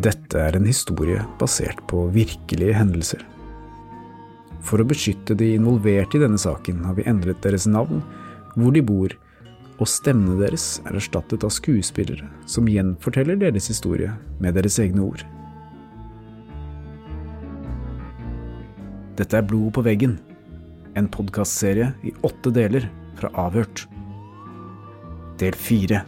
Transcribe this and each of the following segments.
Dette er en historie basert på virkelige hendelser. For å beskytte de involverte i denne saken har vi endret deres navn, hvor de bor, og stemmene deres er erstattet av skuespillere som gjenforteller deres historie med deres egne ord. Dette er Blod på veggen, en podkastserie i åtte deler fra Avhørt. Del fire.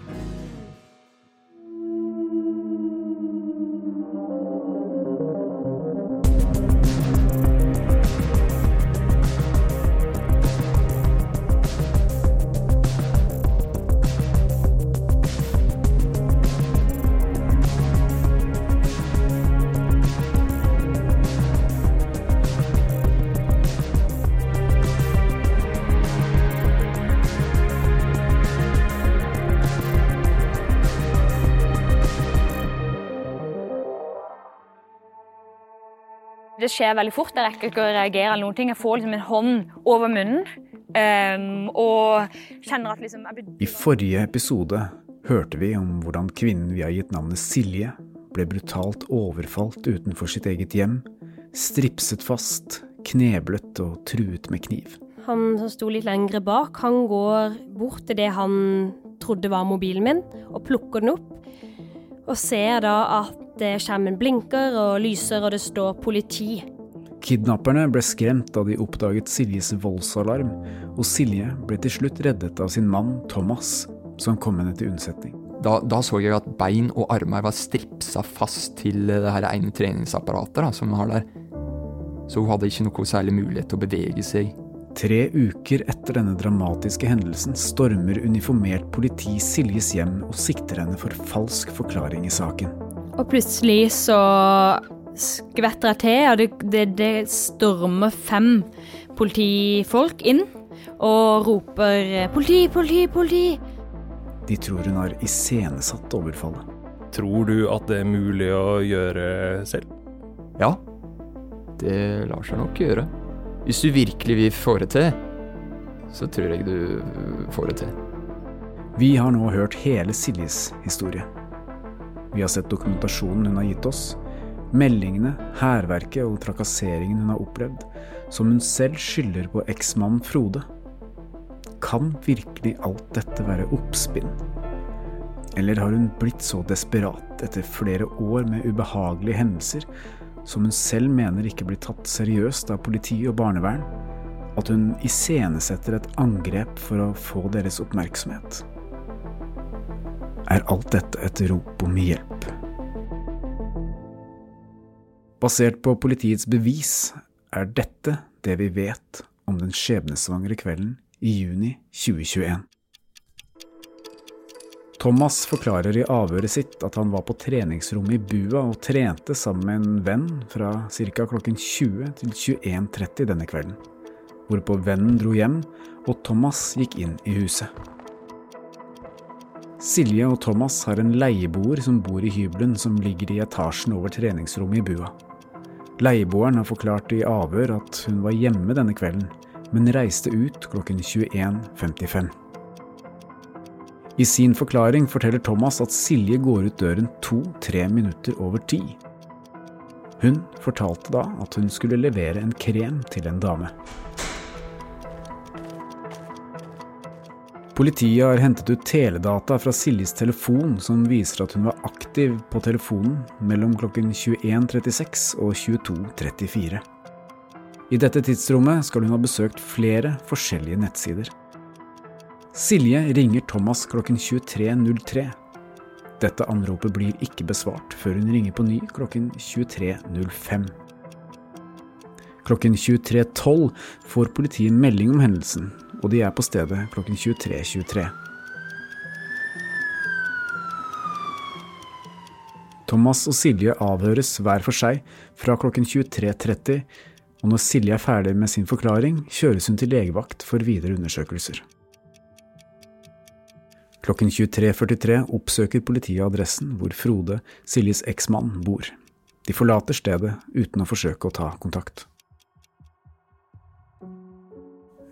Skjer veldig fort. Jeg rekker ikke å reagere. eller noen ting. Jeg får liksom en hånd over munnen um, og kjenner at liksom jeg. I forrige episode hørte vi om hvordan kvinnen vi har gitt navnet Silje, ble brutalt overfalt utenfor sitt eget hjem, stripset fast, kneblet og truet med kniv. Han som sto litt lengre bak, han går bort til det han trodde var mobilen min, og plukker den opp. Og ser da at skjermen blinker og lyser, og det står 'politi'. Kidnapperne ble skremt da de oppdaget Siljes voldsalarm, og Silje ble til slutt reddet av sin mann Thomas, som kom henne til unnsetning. Da, da, så jeg at bein og armer var stripsa fast til det her ene treningsapparatet da, som hun har der. Så hun hadde ikke noe særlig mulighet til å bevege seg. Tre uker etter denne dramatiske hendelsen stormer uniformert politi Siljes hjem og sikter henne for falsk forklaring i saken. Og plutselig så skvetter jeg til, og det, det, det stormer fem politifolk inn og roper 'politi, politi, politi'. De tror hun har iscenesatt overfallet. Tror du at det er mulig å gjøre selv? Ja, det lar seg nok gjøre. Hvis du virkelig vil få det til, så tror jeg du får det til. Vi har nå hørt hele Siljes historie. Vi har sett dokumentasjonen hun har gitt oss, meldingene, hærverket og trakasseringen hun har opplevd, som hun selv skylder på eksmannen Frode. Kan virkelig alt dette være oppspinn? Eller har hun blitt så desperat etter flere år med ubehagelige hendelser, som hun selv mener ikke blir tatt seriøst av politi og barnevern, at hun iscenesetter et angrep for å få deres oppmerksomhet? Er alt dette et rop om hjelp. Basert på politiets bevis er dette det vi vet om den skjebnesvangre kvelden i juni 2021. Thomas forklarer i avhøret sitt at han var på treningsrommet i bua og trente sammen med en venn fra ca. klokken 20 til 21.30 denne kvelden, hvorpå vennen dro hjem og Thomas gikk inn i huset. Silje og Thomas har en leieboer som bor i hybelen som ligger i etasjen over treningsrommet i bua. Leieboeren har forklart i avhør at hun var hjemme denne kvelden, men reiste ut klokken 21.55. I sin forklaring forteller Thomas at Silje går ut døren to-tre minutter over ti. Hun fortalte da at hun skulle levere en krem til en dame. Politiet har hentet ut teledata fra Siljes telefon som viser at hun var aktiv på telefonen mellom klokken 21.36 og 22.34. I dette tidsrommet skal hun ha besøkt flere forskjellige nettsider. Silje ringer Thomas klokken 23.03. Dette anropet blir ikke besvart før hun ringer på ny klokken 23.05. Klokken 23.12 får politiet melding om hendelsen, og de er på stedet klokken 23.23. .23. Thomas og Silje avhøres hver for seg fra klokken 23.30, og når Silje er ferdig med sin forklaring, kjøres hun til legevakt for videre undersøkelser. Klokken 23.43 oppsøker politiet adressen hvor Frode, Siljes eksmann, bor. De forlater stedet uten å forsøke å ta kontakt.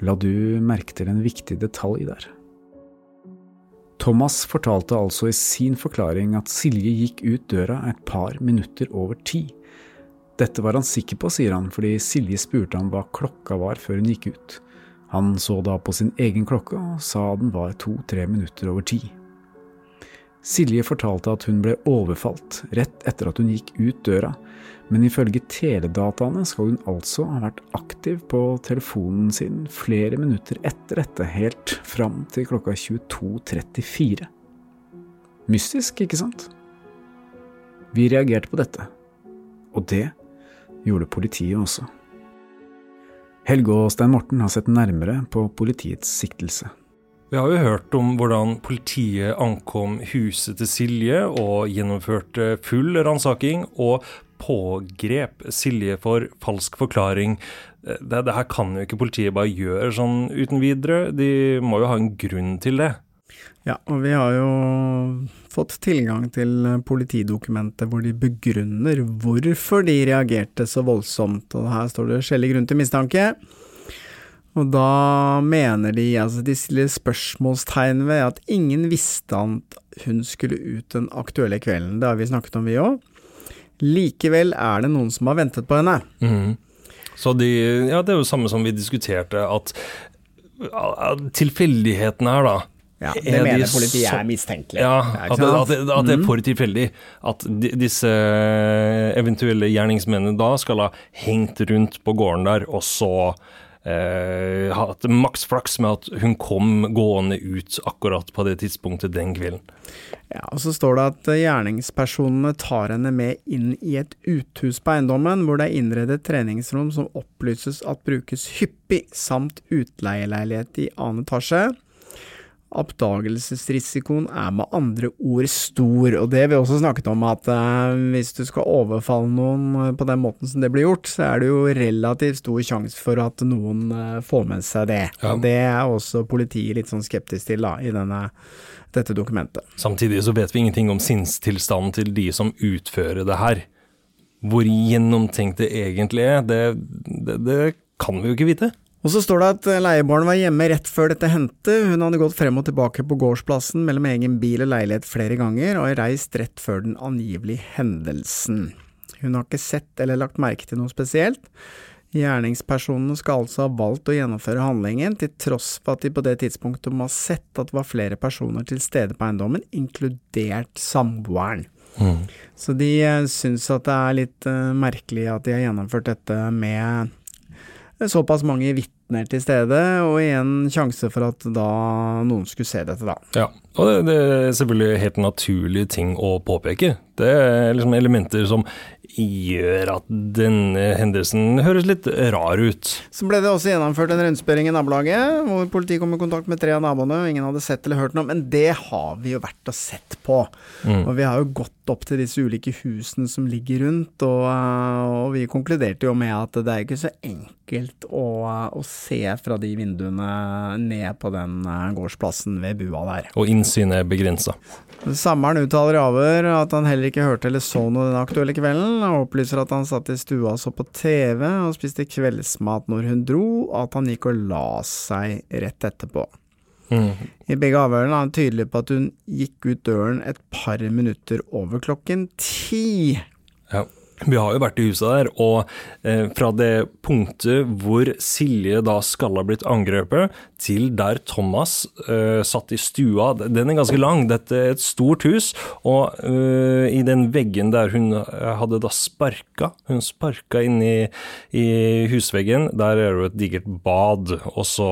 La du merke til en viktig detalj der. Thomas fortalte altså i sin forklaring at Silje gikk ut døra et par minutter over ti. Dette var han sikker på, sier han, fordi Silje spurte ham hva klokka var før hun gikk ut. Han så da på sin egen klokke og sa den var to–tre minutter over ti. Silje fortalte at hun ble overfalt rett etter at hun gikk ut døra, men ifølge teledataene skal hun altså ha vært aktiv på telefonen sin flere minutter etter dette, helt fram til klokka 22.34. Mystisk, ikke sant? Vi reagerte på dette, og det gjorde politiet også. Helge og Stein Morten har sett nærmere på politiets siktelse. Vi har jo hørt om hvordan politiet ankom huset til Silje og gjennomførte full ransaking og pågrep Silje for falsk forklaring. Det, det, her kan jo ikke politiet bare gjøre sånn uten videre, de må jo ha en grunn til det. Ja, og vi har jo fått tilgang til politidokumentet hvor de begrunner hvorfor de reagerte så voldsomt, og her står det skjellig grunn til mistanke. Og da mener de, altså de stiller spørsmålstegn ved at ingen visste at hun skulle ut den aktuelle kvelden, det har vi snakket om vi òg. Likevel er det noen som har ventet på henne. Mm. Så de, ja, det er jo samme som vi diskuterte, at tilfeldigheten her, da, ja, det er mener de politiet er mistenkelig. Ja, at det, at, det, at det, er for tilfeldig at disse eventuelle gjerningsmennene da skal ha hengt rundt på gården der, og så eh, hatt maks flaks med at hun kom gående ut akkurat på det tidspunktet den kvelden. Ja, og Så står det at gjerningspersonene tar henne med inn i et uthus på eiendommen, hvor det er innredet treningsrom som opplyses at brukes hyppig, samt utleieleilighet i annen etasje. Oppdagelsesrisikoen er med andre ord stor, og det vi også snakket om, at eh, hvis du skal overfalle noen eh, på den måten som det blir gjort, så er det jo relativt stor sjanse for at noen eh, får med seg det. Ja. Og det er også politiet litt sånn skeptisk til da, i denne, dette dokumentet. Samtidig så vet vi ingenting om sinnstilstanden til de som utfører det her. Hvor gjennomtenkt det egentlig er, det, det, det kan vi jo ikke vite. Og så står det at leieboeren var hjemme rett før dette hendte, hun hadde gått frem og tilbake på gårdsplassen mellom egen bil og leilighet flere ganger, og reist rett før den angivelige hendelsen. Hun har ikke sett eller lagt merke til noe spesielt. Gjerningspersonene skal altså ha valgt å gjennomføre handlingen, til tross for at de på det tidspunktet må ha sett at det var flere personer til stede på eiendommen, inkludert samboeren. Mm. Så de uh, syns at det er litt uh, merkelig at de har gjennomført dette med såpass mange vitner til stede, og igjen sjanse for at da noen skulle se dette, da. Ja, og det, det er selvfølgelig helt naturlige ting å påpeke. Det er liksom elementer som gjør at denne hendelsen høres litt rar ut. Så ble det også gjennomført en rundspørring i nabolaget, hvor politiet kom i kontakt med tre av naboene, og ingen hadde sett eller hørt noe. Men det har vi jo vært og sett på. Mm. Og vi har jo gått opp til disse ulike husene som ligger rundt, og, og vi konkluderte jo med at det er ikke så enkelt å, å se fra de vinduene ned på den gårdsplassen ved bua der. Og innsynet er begrensa. Sammeren uttaler i avhør at han heller ikke hørte eller så noe den aktuelle kvelden, og opplyser at han satt i stua og så på TV og spiste kveldsmat når hun dro, og at han gikk og la seg rett etterpå. Mm. I begge avhørene er han tydelig på at hun gikk ut døren et par minutter over klokken ti. Ja. Vi har jo vært i huset der, og eh, fra det punktet hvor Silje da skal ha blitt angrepet, til der Thomas eh, satt i stua, den er ganske lang. Dette er et stort hus, og eh, i den veggen der hun eh, hadde da sparka, hun sparka inn i, i husveggen, der er det jo et digert bad, og så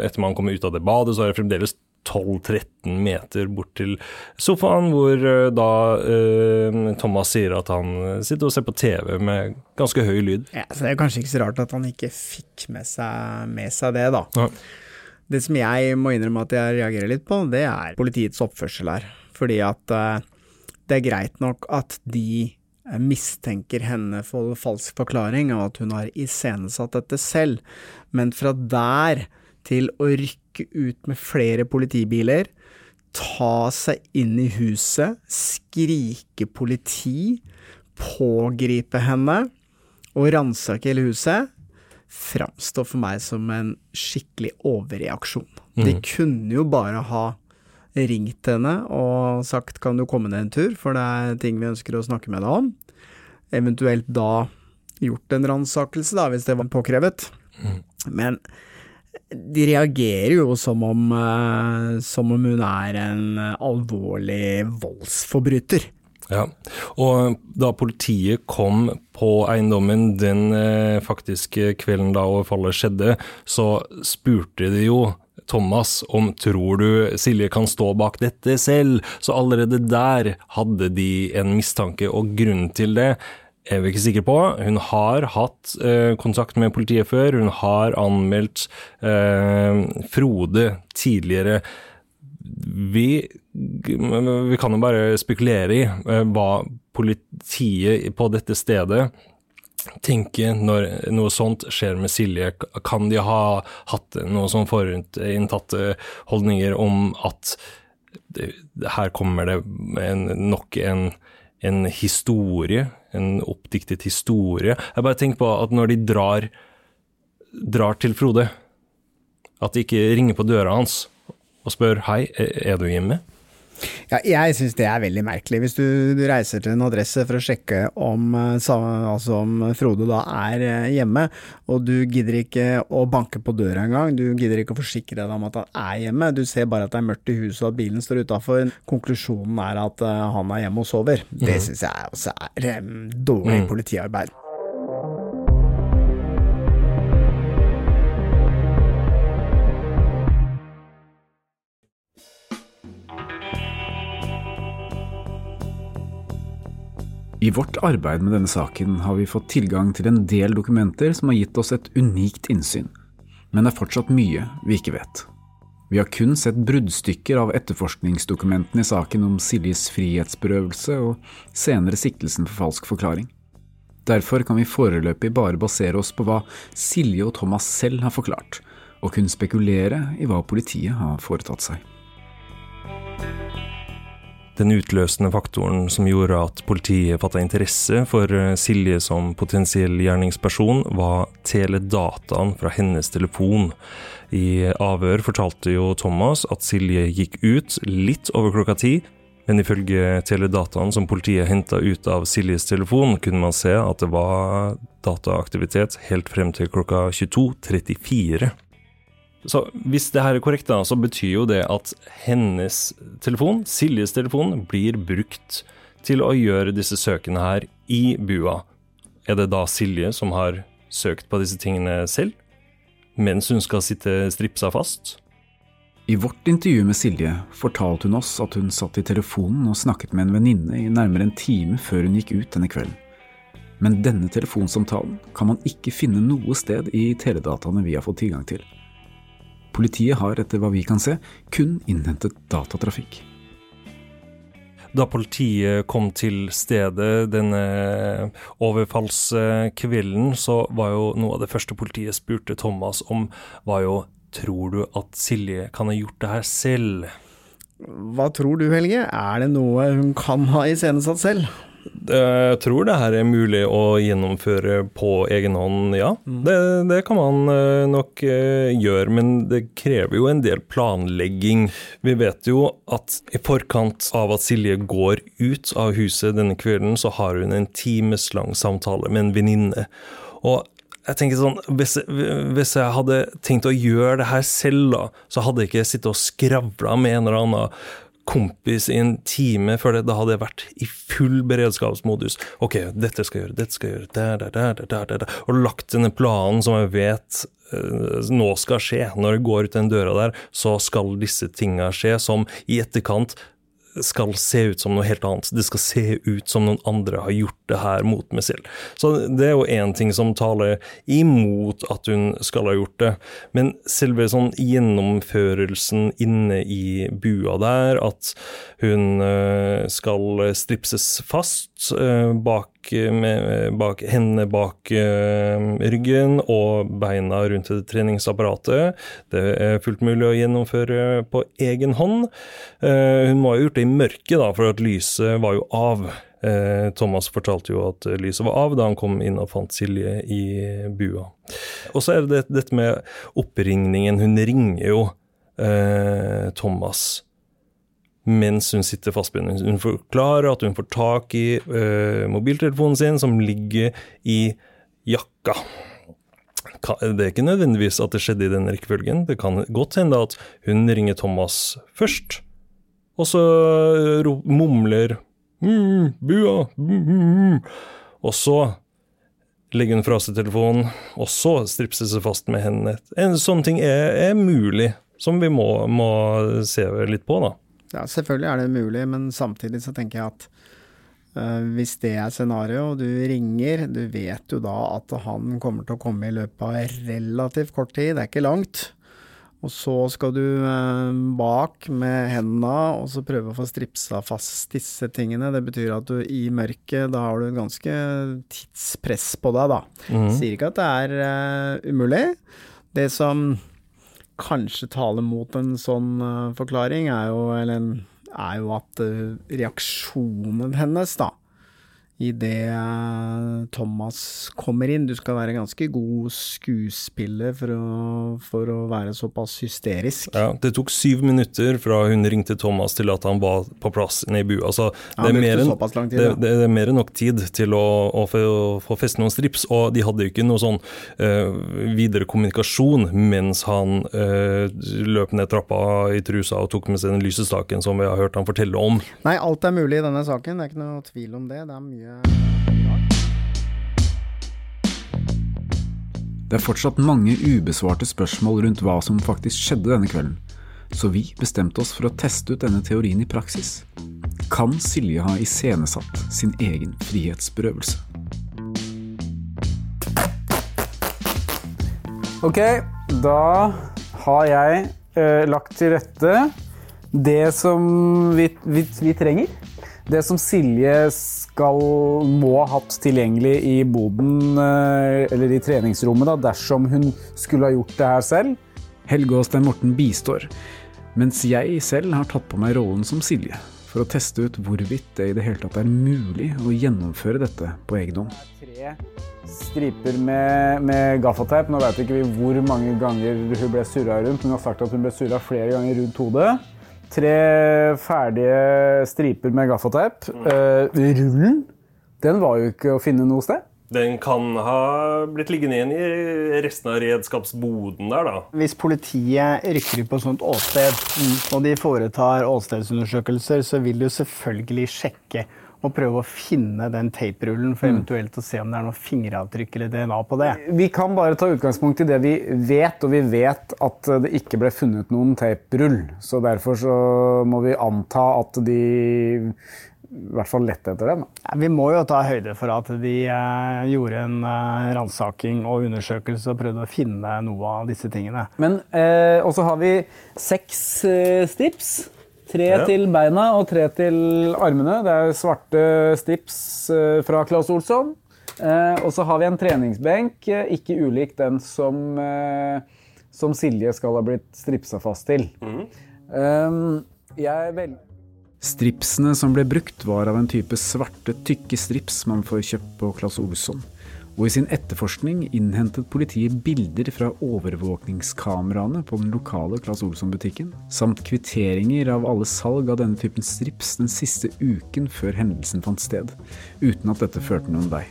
etter man kommer ut av det badet, så er det fremdeles 12-13 meter bort til sofaen, hvor eh, da eh, Thomas sier at han sitter og ser på TV med ganske høy lyd. Ja, så Det er kanskje ikke så rart at han ikke fikk med seg, med seg det, da. Ja. Det som jeg må innrømme at jeg reagerer litt på, det er politiets oppførsel her. Fordi at uh, det er greit nok at de mistenker henne for falsk forklaring, og at hun har iscenesatt dette selv, men fra der til å rykke ut med flere politibiler, ta seg inn i huset, skrike politi, pågripe henne og ransake hele huset, framstår for meg som en skikkelig overreaksjon. Mm. De kunne jo bare ha ringt henne og sagt kan du komme ned en tur, for det er ting vi ønsker å snakke med deg om. Eventuelt da gjort en ransakelse, da, hvis det var påkrevet. Mm. Men de reagerer jo som om, uh, som om hun er en alvorlig voldsforbryter. Ja, og da politiet kom på eiendommen den eh, faktiske kvelden da overfallet skjedde, så spurte de jo Thomas om tror du Silje kan stå bak dette selv, så allerede der hadde de en mistanke, og grunnen til det er vi ikke sikre på. Hun har hatt eh, kontakt med politiet før, hun har anmeldt eh, Frode tidligere. Vi, vi, kan jo bare spekulere i eh, hva politiet på dette stedet tenker når noe sånt skjer med Silje. Kan de ha hatt noe sånn forutinntatte holdninger om at det, her kommer det en, nok en, en historie, en oppdiktet historie. Jeg bare tenker på at når de drar, drar til Frode, at de ikke ringer på døra hans og spør hei, er du hjemme? Ja, jeg syns det er veldig merkelig. Hvis du, du, reiser til en adresse for å sjekke om, eh, altså om Frode da er eh, hjemme, og du gidder ikke å banke på døra engang, du gidder ikke å forsikre deg om at han er hjemme, du ser bare at det er mørkt i huset og at bilen står utafor, konklusjonen er at uh, han er hjemme og sover. Det syns jeg også er dårlig mm. politiarbeid. I vårt arbeid med denne saken har vi fått tilgang til en del dokumenter som har gitt oss et unikt innsyn, men det er fortsatt mye vi ikke vet. Vi har kun sett bruddstykker av etterforskningsdokumentene i saken om Siljes frihetsberøvelse og senere siktelsen for falsk forklaring. Derfor kan vi foreløpig bare basere oss på hva Silje og Thomas selv har forklart, og kun spekulere i hva politiet har foretatt seg. Den utløsende faktoren som gjorde at politiet fatta interesse for eh, Silje som potensiell gjerningsperson, var teledataen fra hennes telefon. I avhør fortalte jo Thomas at Silje gikk ut litt over klokka ti, men ifølge teledataen som politiet henta ut av Siljes telefon, kunne man se at det var dataaktivitet helt frem til klokka 22.34. Så hvis det her er korrekt, da, så betyr jo det at hennes telefon, Siljes telefon, blir brukt til å gjøre disse søkene her i bua. Er det da Silje som har søkt på disse tingene selv, mens hun skal sitte stripsa fast? I vårt intervju med Silje fortalte hun oss at hun satt i telefonen og snakket med en venninne i nærmere en time før hun gikk ut denne kvelden. Men denne telefonsamtalen kan man ikke finne noe sted i teledataene vi har fått tilgang til. Politiet har, etter hva vi kan se, kun innhentet datatrafikk. Da politiet kom til stedet denne overfallskvelden, så var jo noe av det første politiet spurte Thomas om, var jo Tror du at Silje kan ha gjort det her selv? Hva tror du, Helge? Er det noe hun kan ha iscenesatt selv? Jeg tror det her er mulig å gjennomføre på egen hånd, ja. Mm. Det, det, kan man eh, nok eh, gjøre, men det krever jo en del planlegging. Vi vet jo at i forkant av at Silje går ut av huset denne kvelden, så har hun en timeslang samtale med en venninne. Og jeg tenker sånn, hvis, hvis, jeg hadde tenkt å gjøre det her selv, da, så hadde jeg ikke sittet og skravla med en eller annen kompis i en time før det. Da hadde jeg vært i full beredskapsmodus. Ok, dette skal jeg gjøre, dette skal jeg gjøre, der, der, der, der, der, der. Og lagt denne planen som jeg vet uh, nå skal skje. Når jeg går ut den døra der, så skal disse tinga skje, som i etterkant skal se ut som noe helt annet. Det skal se ut som noen andre har gjort det her mot meg selv. Så det er jo én ting som taler imot at hun skal ha gjort det. Men selve sånn gjennomførelsen inne i bua der, at hun eh, skal stripses fast eh, bak, med, bak hendene bak eh, ryggen og beina rundt treningsapparatet, det er fullt mulig å gjennomføre på egen hånd. Hun må ha gjort det i mørket, da, for at lyset var jo av. Eh, Thomas fortalte jo at lyset var av da han kom inn og fant Silje i bua. Og så er det dette med oppringningen. Hun ringer jo eh, Thomas mens hun sitter fastbundet. Hun forklarer at hun får tak i eh, mobiltelefonen sin, som ligger i jakka. Det er ikke nødvendigvis at det skjedde i den rekkefølgen. Det kan godt hende at hun ringer Thomas først, og så mumler mm, 'Bua', mm, mm, mm. og så legger hun fra seg telefonen, og så stripser seg fast med hendene. En sånn ting er, er mulig, som vi må, må se litt på, da. Ja, selvfølgelig er det mulig, men samtidig så tenker jeg at uh, hvis det er scenario, og du ringer, du vet jo da at han kommer til å komme i løpet av relativt kort tid, det er ikke langt. Og så skal du uh, bak med hendene og så prøve å få stripsa fast disse tingene. Det betyr at du i mørket, da har du et ganske tidspress på deg, da. Sier ikke at det er uh, umulig. Det som kanskje taler mot en sånn eh, forklaring, er jo, eller, er jo at eh, reaksjonen hennes, da, idet uh, Thomas kommer inn Du skal være ganske god skuespiller for å, for å være såpass hysterisk. Ja, det tok syv minutter fra hun ringte Thomas til at han var på plass inne i bua. Altså, Ja, det, er enn, tid, det, det er mer enn nok tid til å, å få, få festet noen strips, og de hadde jo ikke noe sånn uh, videre kommunikasjon mens han uh, løp ned trappa i trusa og tok med seg den lysestaken som vi har hørt han fortelle om. Nei, alt er mulig i denne saken, det er ikke noe tvil om det. Det er mye. Det er fortsatt mange ubesvarte spørsmål rundt hva som faktisk skjedde denne kvelden, så vi bestemte oss for å teste ut denne teorien i praksis. Kan Silje ha iscenesatt sin egen frihetsberøvelse? Ok, da har jeg eh, lagt til rette det som vi, vi, vi trenger. Det som Silje skal, må ha hatt tilgjengelig i boden, eh, eller i treningsrommet, da, dersom hun skulle ha gjort det her selv. Helge og Stein Morten bistår, mens jeg selv har tatt på meg rollen som Silje, for å teste ut hvorvidt det i det hele tatt er mulig å gjennomføre dette på egen hånd. Tre striper med, med gaffateip. Nå vet ikke vi hvor mange ganger hun ble surra rundt. Hun har sagt at hun ble surra flere ganger rundt hodet. Tre ferdige striper med gaffateip. Eh, rullen, den var jo ikke å finne noe sted. Den kan ha blitt liggende igjen i resten av redskapsboden der, da. Hvis politiet rykker ut på et sånt åsted, og de foretar åstedsundersøkelser, så vil du selvfølgelig sjekke og prøve å finne den taperullen for eventuelt å se om det er noe fingeravtrykk eller DNA på det. Vi kan bare ta utgangspunkt i det vi vet, og vi vet at det ikke ble funnet noen taperull. Så derfor så må vi anta at de i hvert fall lette etter dem. Ja, Vi må jo ta høyde for at de eh, gjorde en eh, ransaking og undersøkelse og prøvde å finne noe av disse tingene. Men eh, også har vi seks eh, strips. Tre Ja. til beina og tre til armene. Det er svarte strips eh, fra Claes Olsson. Eh, og så har vi en treningsbenk, eh, ikke ulik den som, eh, som Silje skal ha blitt stripsa fast til. Um, jeg er vel... Stripsene som ble brukt var av en type svarte, tykke strips man får kjøpt på Claes Olsson, og i sin etterforskning innhentet politiet bilder fra overvåkningskameraene på den lokale Claes Olsson-butikken, samt kvitteringer av alle salg av denne typen strips den siste uken før hendelsen fant sted, uten at dette førte noen vei.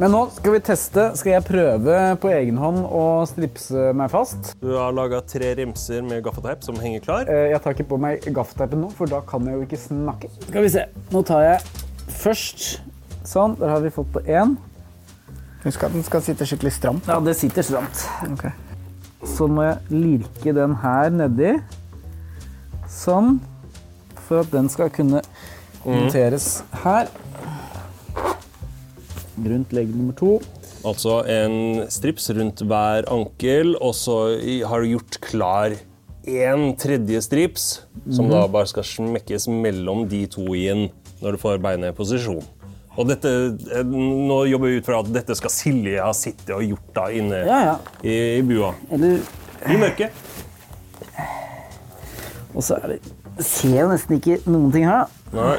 Men nå skal vi teste. Skal jeg prøve på egen hånd å stripse meg fast? Du har laga tre rimser med gaffateip som henger klar. Eh, Jeg tar ikke på meg gaffateipen nå, for da kan jeg jo ikke snakke. Skal vi se. Nå tar jeg først Sånn, der har vi fått på én. Husk at den skal sitte skikkelig stramt. Ja, det sitter stramt. Okay. Så må jeg lirke den her nedi. Sånn. For at den skal kunne monteres her. Rundt legg nummer to. Altså en strips rundt hver ankel, og så har du gjort klar én tredje strips, som da bare skal smekkes mellom de to igjen når du får beinet i posisjon. Og dette, eh, nå jobber vi ut fra at dette skal Silje ha sittet og gjort da inne Ja, ja. i, i bua. Eller I mørket. Og så er det ser jo nesten ikke noen ting her. Nei,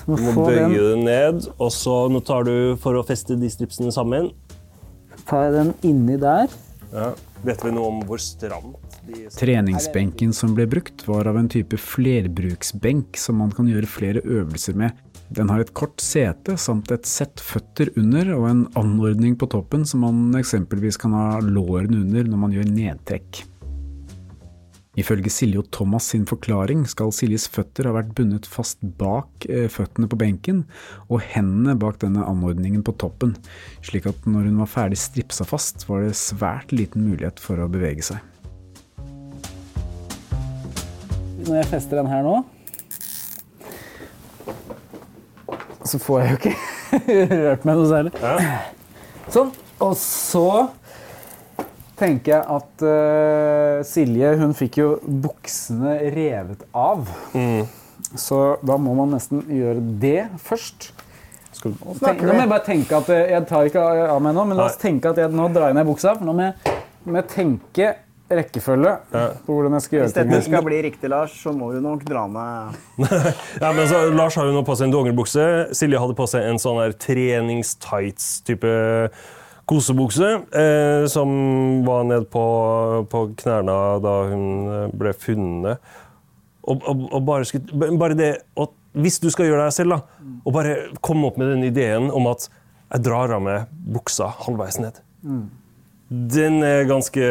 Så må du må bøye den, det ned, og så nå tar du for å feste de stripsene sammen. tar jeg den inni der. Ja. Vet vi noe om hvor stramt de Treningsbenken som ble brukt, var av en type flerbruksbenk som man kan gjøre flere øvelser med. Den har et kort sete samt et sett føtter under og en anordning på toppen som man eksempelvis kan ha lårene under når man gjør nedtrekk. Ifølge Silje og Thomas sin forklaring skal Siljes føtter ha vært bundet fast bak eh, føttene på benken og hendene bak denne anordningen på toppen, slik at når hun var ferdig stripsa fast, var det svært liten mulighet for å bevege seg. Når jeg fester den her nå, så får jeg jo ikke rørt meg noe særlig. Sånn. Og så tenker jeg at uh, Silje hun fikk jo buksene revet av. Så da må man nesten gjøre det først. Nå må jeg bare tenke at eh, Jeg tar ikke av meg nå, men la oss tenke at jeg nå drar jeg ned buksa. For nå må jeg, må jeg tenke rekkefølge på hvordan jeg skal gjøre Hvis dette skal bli riktig, Lars, så må du nok dra med Ja, men så, Lars har jo nå på seg en dongeribukse. Silje hadde på seg en sånn der treningstights-type kosebukse, eh, som var ned på, på knærne da hun ble funnet. Og, og, og bare, skulle, bare det at Hvis du skal gjøre deg selv, da, og bare komme opp med den ideen om at jeg drar av meg buksa halvveis ned. Den er ganske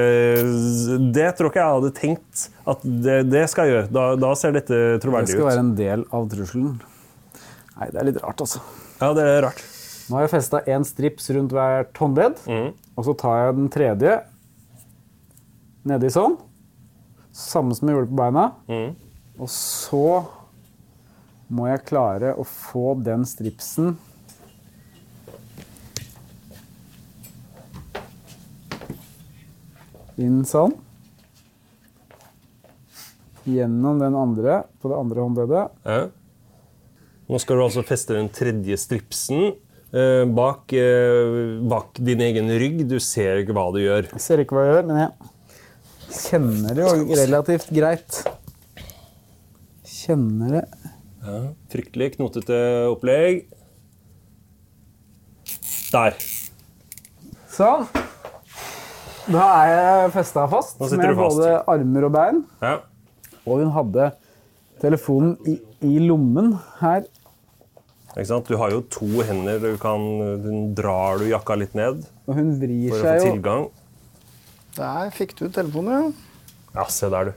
Det tror ikke jeg hadde tenkt at det, det skal jeg gjøre. Da, da ser dette troverdig ut. Det skal ut. være en del av trusselen. Nei, det er litt rart, altså. Ja, det er rart. Nå har jeg festa én strips rundt hvert håndledd. Og så tar jeg den tredje nedi sånn. Samme som jeg gjorde på beina. Og så må jeg klare å få den stripsen inn sånn. Gjennom den andre på det andre håndleddet. Ja. Nå skal du altså feste den tredje stripsen eh, bak, eh, bak din egen rygg. Du ser ikke hva du gjør. Jeg ser ikke hva jeg gjør, men jeg kjenner det jo relativt greit. Kjenner det Ja. Fryktelig knotete opplegg. Der. Sånn. Da er jeg festa fast med fast. både armer og bein. Ja. Og hun hadde telefonen i, i lommen her. Ikke sant? Du har jo to hender. Du kan, du drar du jakka litt ned Og hun vrir for å få seg jo tilgang. Der fikk du telefonen, ja. Ja, se der, du.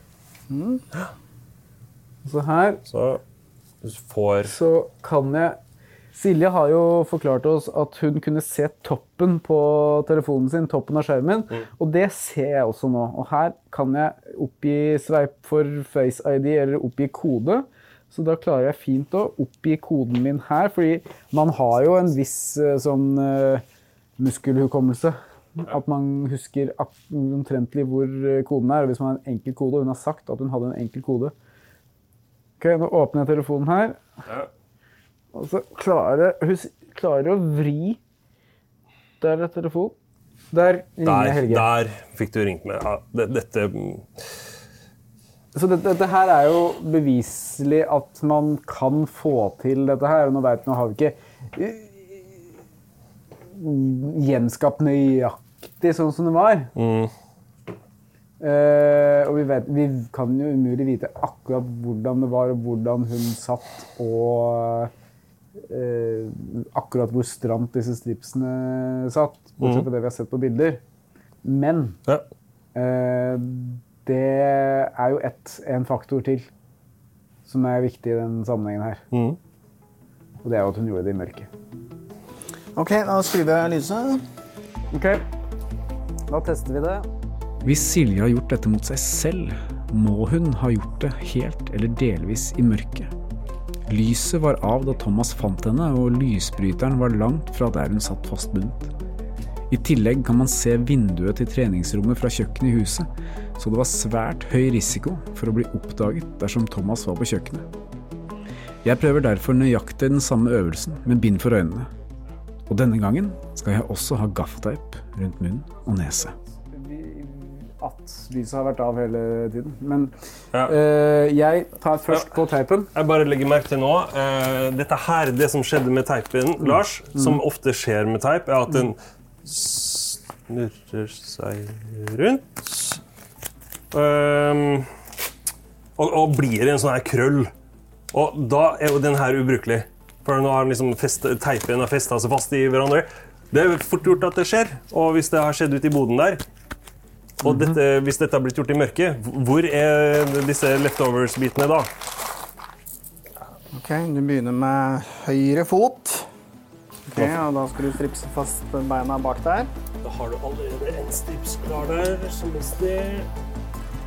Så her Så du får så kan jeg Silje har jo forklart oss at hun kunne se toppen på telefonen sin, toppen av skjermen, og det ser jeg også nå. Og her kan jeg oppgi sveip for Face ID eller oppgi kode. Så da klarer jeg fint å oppgi koden min her, fordi man har jo en viss eh, sånn eh, muskelhukommelse. At man husker omtrentlig hvor eh, koden er. Hvis man har en enkel kode, og hun har sagt at hun hadde en enkel kode. Ok, Nå åpner jeg telefonen her. Ja. Og klare, hun klarer å vri Der er telefon. Der ringer Der, Helge. der fikk du ringt med. Ja, det, dette Så dette, dette her er jo beviselig at man kan få til dette her. Og nå vet nå har vi ikke uh, gjenskapt nøyaktig sånn som det var. Eh, og vi, vet, vi kan jo umulig vite akkurat hvordan det var, og hvordan hun satt, og eh, akkurat hvor stramt disse stripsene satt. Bortsett fra det vi har sett på bilder. Men ja. Eh, det er jo ett, en faktor til som er viktig i den sammenhengen her. Mm. Og det er jo at hun gjorde det i mørket. Ok, da skrur jeg lyset. Ok, da tester vi det. Hvis Silje har gjort dette mot seg selv, må hun ha gjort det helt eller delvis i mørket. Lyset var av da Thomas fant henne, og lysbryteren var langt fra der hun satt fastbundet. I tillegg kan man se vinduet til treningsrommet fra kjøkkenet i huset, så det var svært høy risiko for å bli oppdaget dersom Thomas var på kjøkkenet. Jeg prøver derfor nøyaktig den samme øvelsen med bind for øynene. Og denne gangen skal jeg også ha gaffateip rundt munn og nese. At lyset har vært av hele tiden. Men Ja. eh, jeg tar først på teipen. Jeg bare legger merke til nå uh, Dette her, det som skjedde med teipen, Lars, som ofte skjer med teip, er at den snurrer seg rundt. Ehm, og, og blir en sånn her krøll. Og da er jo den her ubrukelig. For nå har liksom teipen har festa seg fast i hverandre. Det er fort gjort at det skjer. Og hvis det har skjedd ute i boden der, og dette, hvis dette har blitt gjort i mørket, hvor er disse leftovers-bitene da? Ok, du begynner med høyre fot. Okay, og Da skal du stripse fast beina bak der. Da har du allerede en strips klar der, som sted.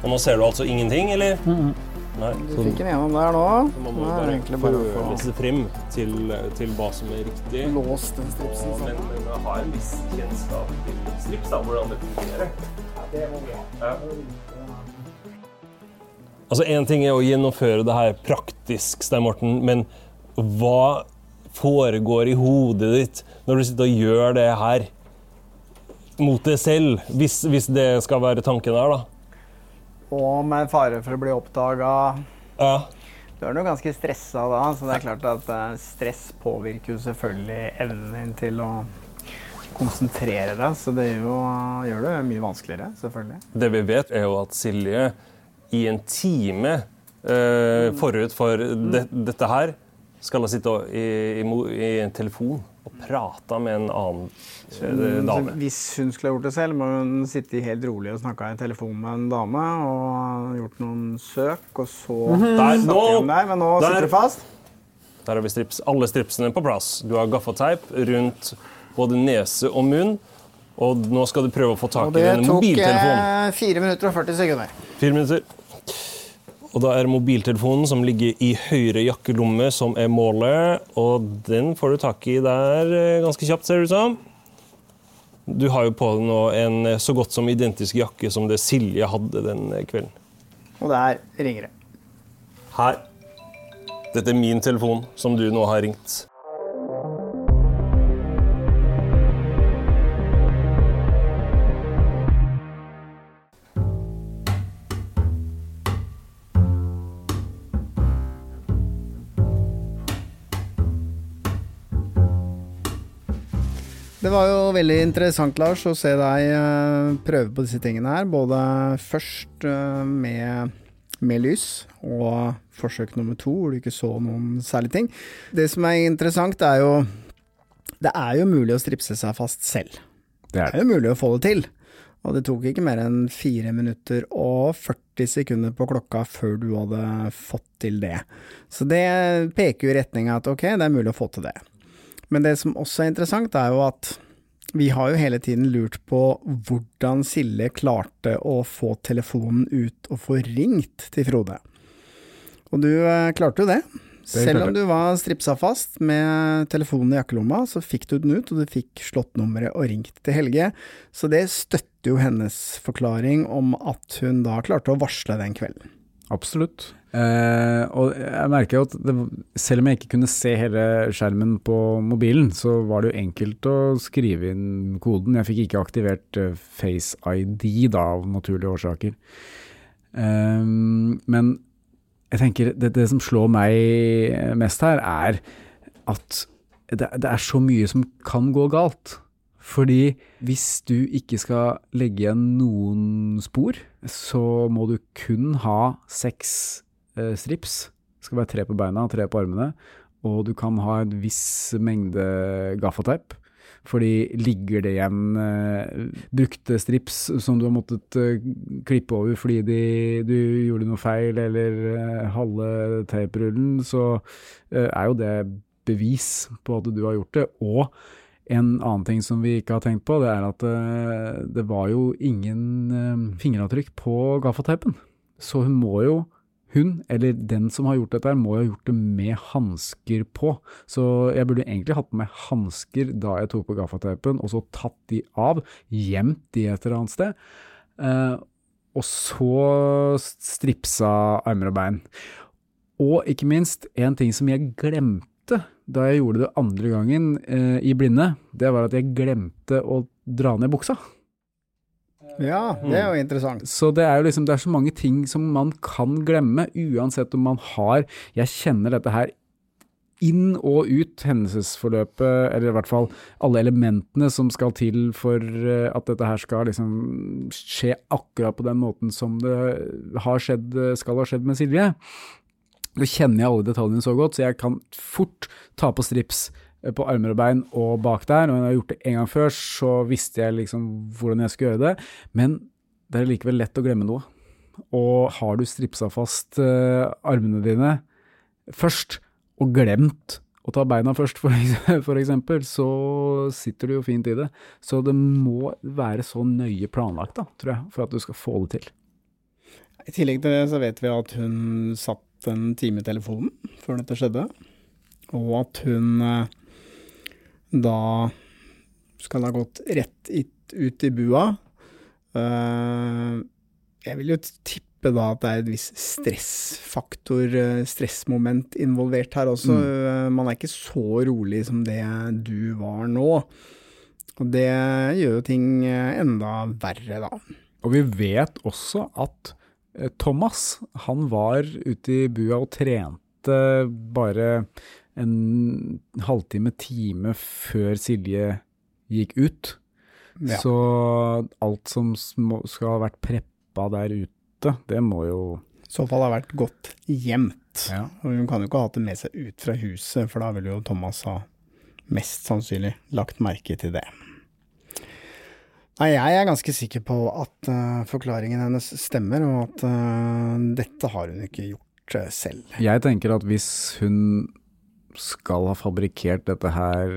Og nå ser du altså ingenting, eller? Nei. Du fikk en gjennom der nå. Man må Nå bare egentlig bare føle få seg frem til, til hva som er riktig. låst den stripsen sånn. men, men har en viss kjennskap til strips, da, hvordan det fungerer. Ja. Altså, Én ting er å gjennomføre det her praktisk, Stein Morten, men hva foregår i hodet ditt når du sitter og gjør det her mot deg selv, hvis, hvis det skal være tanken der, da? Og med fare for å bli oppdaga. Ja. Du er nå ganske stressa da, så det er klart at eh, stress påvirker jo selvfølgelig evnen din til å konsentrere deg. Så det jo, gjør det mye vanskeligere, selvfølgelig. Det vi vet, er jo at Silje i en time eh, forut for det, dette her skal ha sittet i, i, i en telefon og prata med en annen eh, dame. hvis hun skulle ha gjort det selv, må hun sitte helt rolig og snakke i telefon med en dame og gjort noen søk, og så Der, snakke nå, om deg, men nå Der. sitter du fast. der har vi strips. Alle stripsene på plass. Du har gaffateip rundt både nese og munn. Og nå skal du prøve å få tak i denne mobiltelefonen. Det tok 4 minutter og 40 sekunder. Fire minutter. Og da er mobiltelefonen som ligger i høyre jakkelomme, som er målet. Og den får du tak i der eh, ganske kjapt, ser det ut som. Du har jo på deg nå en eh, så godt som identisk jakke som det Silje hadde den eh, kvelden. Og der ringer det. Her. Dette er min telefon, som du nå har ringt. Det var jo veldig interessant, Lars, å se deg eh, prøve på disse tingene her. Både først eh, med, med lys, og forsøk nummer to, hvor du ikke så noen særlige ting. Det som er interessant, er jo Det er jo mulig å stripse seg fast selv. Det Det er er jo mulig å få det til. Og det tok ikke mer enn 4 minutter og 40 sekunder på klokka før du hadde fått til det. Så det peker jo i retning av at ok, det er mulig å få til det. Men det som også er interessant, er jo at vi har jo hele tiden lurt på hvordan Silje klarte å få telefonen ut og få ringt til Frode. Og du eh, klarte jo det. Det Selv om du var stripsa fast med telefonen i jakkelomma, så fikk du den ut, og du fikk slått nummeret og ringt til Helge. Så det støtter jo hennes forklaring om at hun da klarte å varsle den kvelden. Absolutt. Eh, og jeg merker jo at det, selv om jeg ikke kunne se hele skjermen på mobilen, så var det jo enkelt å skrive inn koden. Jeg fikk ikke aktivert eh, Face ID da, av naturlige årsaker. Uh, men jeg tenker det, det som slår meg mest her, er at det, det er så mye som kan gå galt. Fordi hvis du ikke skal legge igjen noen spor, så må du kun ha seks strips. Det skal være tre på beina og tre på armene. Og du kan ha en viss mengde gaffateip. Fordi ligger det igjen eh, brukte strips som du har måttet eh, klippe over fordi de, du gjorde noe feil, eller eh, halve teiprullen, så eh, er jo det bevis på at du har gjort det. Og en annen ting som vi ikke har tenkt på, det er at eh, det var jo ingen eh, fingeravtrykk på gaffateipen. Så hun må jo, hun, eller den som har gjort dette, her, må jo ha gjort det med hansker på. Så jeg burde egentlig hatt meg hansker da jeg tok på gaffateipen, og så tatt de av, gjemt de et eller annet sted. eh, og så stripsa armer og bein. Og ikke minst, en ting som jeg glemte da jeg gjorde det andre gangen eh, i blinde, det var at jeg glemte å dra ned buksa. Ja, det er jo interessant. Så det er jo liksom, det er så mange ting som man kan glemme, uansett om man har Jeg kjenner dette her inn og ut hendelsesforløpet, eller i hvert fall alle elementene som skal til for eh, at dette her skal liksom skje akkurat på den måten som det har skjedd, skal ha skjedd med Silje. Nå kjenner jeg alle detaljene så godt, så jeg kan fort ta på strips på armer og bein og bak der. Og når jeg har gjort det en gang før, så visste jeg liksom hvordan jeg skulle gjøre det. Men det er likevel lett å glemme noe. Og har du stripsa fast uh, armene dine først, og glemt å ta beina først, for, for eksempel, så sitter du jo fint i det. Så det må være så nøye planlagt, da, tror jeg, for at du skal få det til. I tillegg til det så vet vi at hun satt en time i telefonen før dette skjedde, og at hun uh, da skal ha gått rett ut i bua Uh, jeg vil jo tippe da at det er et visst stressfaktor, uh, stressmoment involvert her også. Mm. Uh, man er ikke så rolig som det du var nå. Og det gjør jo ting enda verre, da. Og vi vet også at Thomas, han var ute i bua og trente bare en halvtime, time før Silje gikk ut. Ja. Så alt som skal ha vært preppa der ute, det må jo I så fall ha vært godt gjemt. Ja. Og hun kan jo ikke ha hatt det med seg ut fra huset, for da ville jo Thomas ha mest sannsynlig lagt merke til det. Nei, jeg er ganske sikker på at uh, forklaringen hennes stemmer, og at uh, dette har hun ikke gjort uh, selv. Jeg tenker at hvis hun skal ha fabrikkert dette her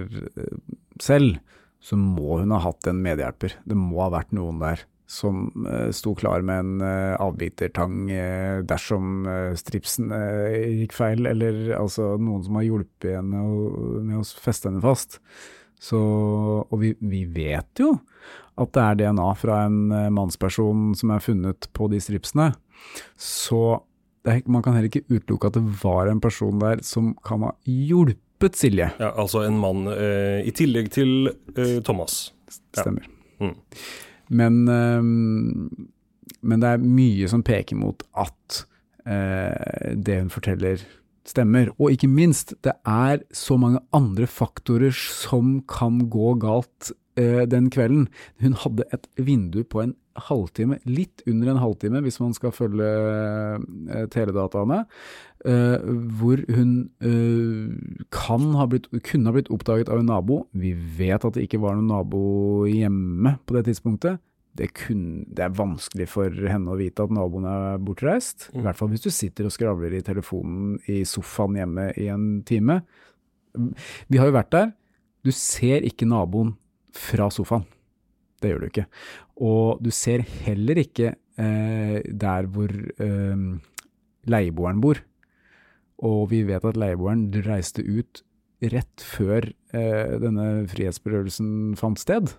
selv, så må hun ha hatt en medhjelper. Det må ha vært noen der som uh, sto klar med en uh, avbitertang dersom stripsen gikk feil, eller altså noen som har hjulpet henne med å feste henne fast. Så, og vi, vi, vet jo at det er DNA fra en mannsperson som er funnet på de stripsene. Så er, man kan heller ikke utelukke at det var en person der som kan ha hjulpet Silje. Ja, Altså en mann eh, i tillegg til eh, Thomas. Stemmer. Ja. Mm. Men, eh, men, det er mye som peker mot at eh, det hun forteller stemmer. Og ikke minst, det er så mange andre faktorer som kan gå galt eh, den kvelden. Hun hadde et vindu på en halvtime, litt under en halvtime hvis man skal følge uh, teledataene, uh, hvor hun eh, kan ha blitt, kunne ha blitt oppdaget av en nabo. Vi vet at det ikke var noen nabo hjemme på det tidspunktet. Det, kun, det, er vanskelig for henne å vite at naboen er bortreist. I mm. hvert fall hvis du sitter og skravler i telefonen i sofaen hjemme i en time. Vi har jo vært der. Du ser ikke naboen fra sofaen. Det gjør du ikke. Og du ser heller ikke eh, der hvor eh, leieboeren bor. Og vi vet at leieboeren reiste ut rett før eh, denne frihetsberøvelsen fant sted.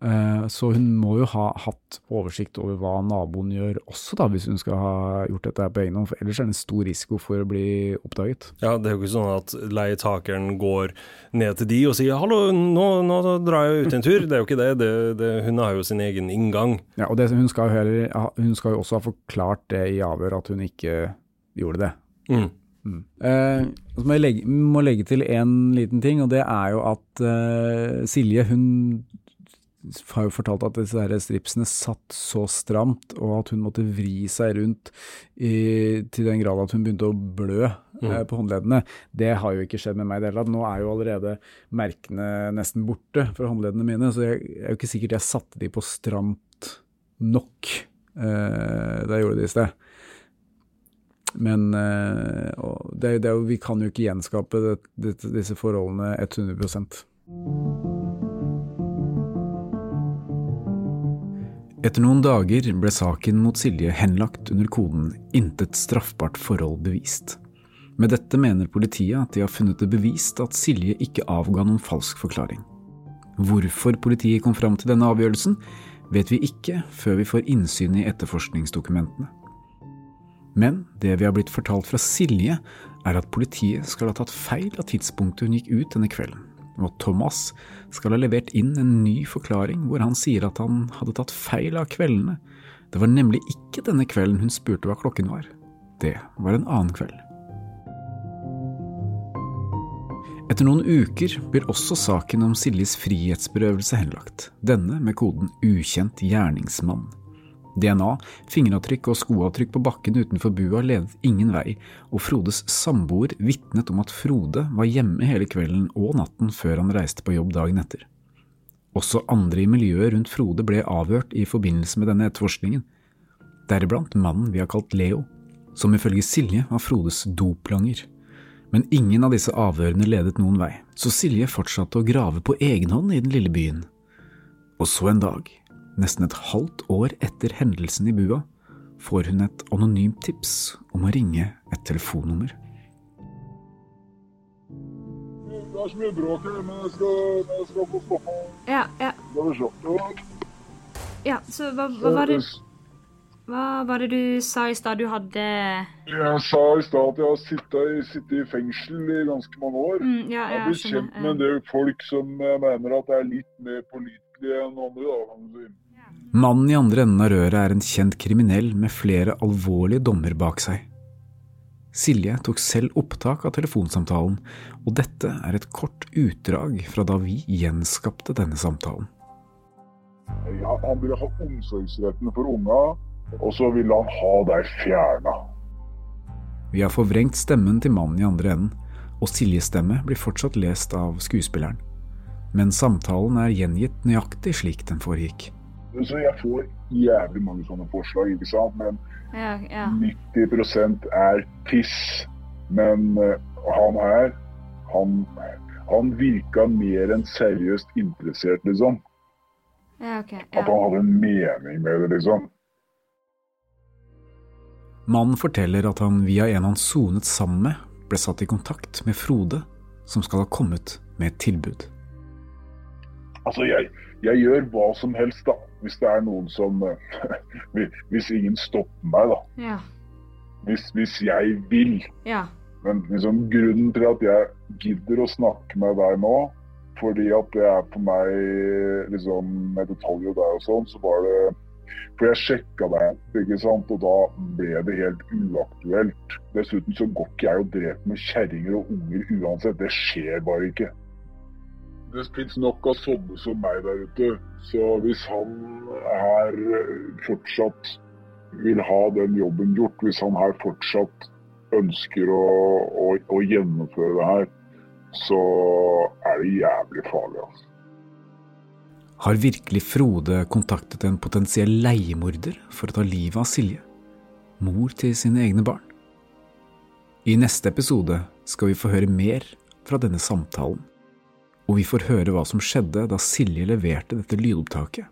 Eh, så hun må jo ha hatt oversikt over hva naboen gjør også, da, hvis hun skal ha gjort dette på egen hånd. For ellers er det en stor risiko for å bli oppdaget. Ja, det er jo ikke sånn at leietakeren går ned til de og sier 'hallo, nå, nå drar jeg ut en tur'. Det er jo ikke det. det, det hun har jo sin egen inngang. Ja, og det, hun, skal heller, hun, skal jo også ha forklart det i avhør, at hun ikke gjorde det. Mm. Mm. Eh, så må jeg legge, må legge til en liten ting, og det er jo at eh, Silje hun har jo fortalt at disse her stripsene satt så stramt, og at hun måtte vri seg rundt i, til den grad at hun begynte å blø mm. eh, på håndleddene. Det har jo ikke skjedd med meg i det hele tatt. Nå er jo allerede merkene nesten borte fra håndleddene mine, så jeg, jeg er jo ikke sikkert jeg satte de på stramt nok eh, da jeg gjorde det i sted. Men eh, det, det, vi kan jo ikke gjenskape det, disse forholdene 100 Etter noen dager ble saken mot Silje henlagt under koden 'intet straffbart forhold bevist'. Med dette mener politiet at de har funnet det bevist at Silje ikke avga noen falsk forklaring. Hvorfor politiet kom fram til denne avgjørelsen, vet vi ikke før vi får innsyn i etterforskningsdokumentene. Men det vi har blitt fortalt fra Silje, er at politiet skal ha tatt feil av tidspunktet hun gikk ut denne kvelden og Thomas skal ha levert inn en ny forklaring hvor han sier at han hadde tatt feil av kveldene. Det var nemlig ikke denne kvelden hun spurte hva klokken var. Det var en annen kveld. Etter noen uker blir også saken om Siljes frihetsberøvelse henlagt, denne med koden ukjent gjerningsmann. DNA, fingeravtrykk og skoavtrykk på bakken utenfor bua ledet ingen vei, og Frodes samboer vitnet om at Frode var hjemme hele kvelden og natten før han reiste på jobb dagen etter. Også andre i miljøet rundt Frode ble avhørt i forbindelse med denne etterforskningen, deriblant mannen vi har kalt Leo, som ifølge Silje var Frodes doplanger. Men ingen av disse avhørene ledet noen vei, så Silje fortsatte å grave på egen hånd i den lille byen. Og så en dag, nesten et halvt år etter hendelsen i bua, får hun et anonymt tips om å ringe et telefonnummer. Det er så mye bråk her, men jeg skal, jeg skal få stoppa. Ja, ja. Ja. ja. Så hva, hva, var det, hva var det du sa i stad du hadde Jeg sa i stad at jeg har sittet, i- sittet i fengsel i ganske mange år. mm, Ja, Jeg ja, har blitt kjent med en del folk som eh, mener at er litt mer pålitelige Mannen i andre enden av røret er en kjent kriminell med flere alvorlige dommer bak seg. Silje tok selv opptak av telefonsamtalen, og dette er et kort utdrag fra da vi gjenskapte denne samtalen. Ja, han ville ha omsorgsretten for unga, og så ville han ha deg fjerna. Vi har forvrengt stemmen til mannen i andre enden, og Siljes stemme blir fortsatt lest av skuespilleren. Men samtalen er gjengitt nøyaktig slik den foregikk. Så jeg får jævlig mange sånne forslag, ikke sant. Men Ja, ja. 90% er tiss. Men eh, han her, han, han virka mer enn seriøst interessert, liksom. ja ok. At han hadde en mening med det, liksom. Mannen forteller at han via en han sonet sammen med, ble satt i kontakt med Frode, som skal ha kommet med et tilbud. Altså, jeg, jeg gjør hva som helst, da. Hvis det er noen som eh, Hvis ingen stopper meg, da. Ja. Hvis, hvis jeg vil. Ja. Men liksom, grunnen til at jeg gidder å snakke med deg nå, fordi at det er for meg liksom, med detaljer der og sånn, så var det For jeg sjekka deg, ikke sant, og da ble det helt uaktuelt. Dessuten så går ikke jeg og dreper med kjerringer og unger uansett. Det skjer bare ikke. Det fins nok av sånne som meg der ute. Så hvis han her fortsatt vil ha den jobben gjort, hvis han her fortsatt ønsker å, å, å gjennomføre det her, så er det jævlig farlig. altså. Har virkelig Frode kontaktet en potensiell leiemorder for å ta livet av Silje, mor til sine egne barn? I neste episode skal vi få høre mer fra denne samtalen, og vi får høre hva som skjedde da Silje leverte dette lydopptaket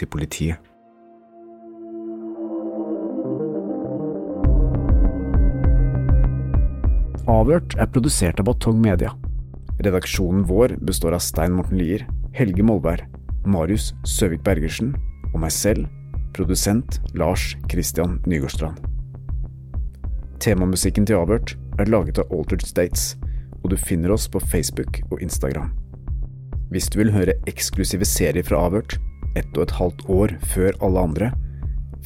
til politiet. Avhørt er produsert av Batong Media. Redaksjonen vår består av Stein Morten Lier, Helge Molberg, Marius Søvik Bergersen og meg selv, produsent Lars Christian Nygårdstrand. Temamusikken til Avhørt er laget av Altered States, og du finner oss på Facebook og Instagram. Hvis du vil høre eksklusive serier fra Avhørt, ett og et halvt år før alle andre,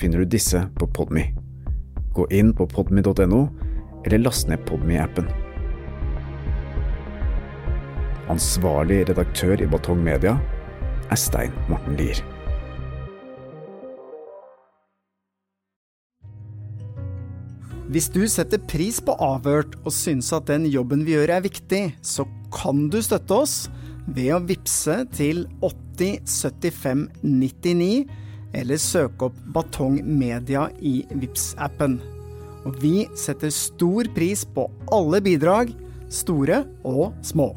finner du disse på Podme. Gå inn på podme.no, eller last ned Podme-appen. Ansvarlig redaktør i Batong Media er Stein Morten Lier. Hvis du setter pris på Avhørt og syns at den jobben vi gjør er viktig, så kan du støtte oss ved å vippse til 8075 99, eller søke opp Batong Media i vips appen Og vi setter stor pris på alle bidrag, store og små.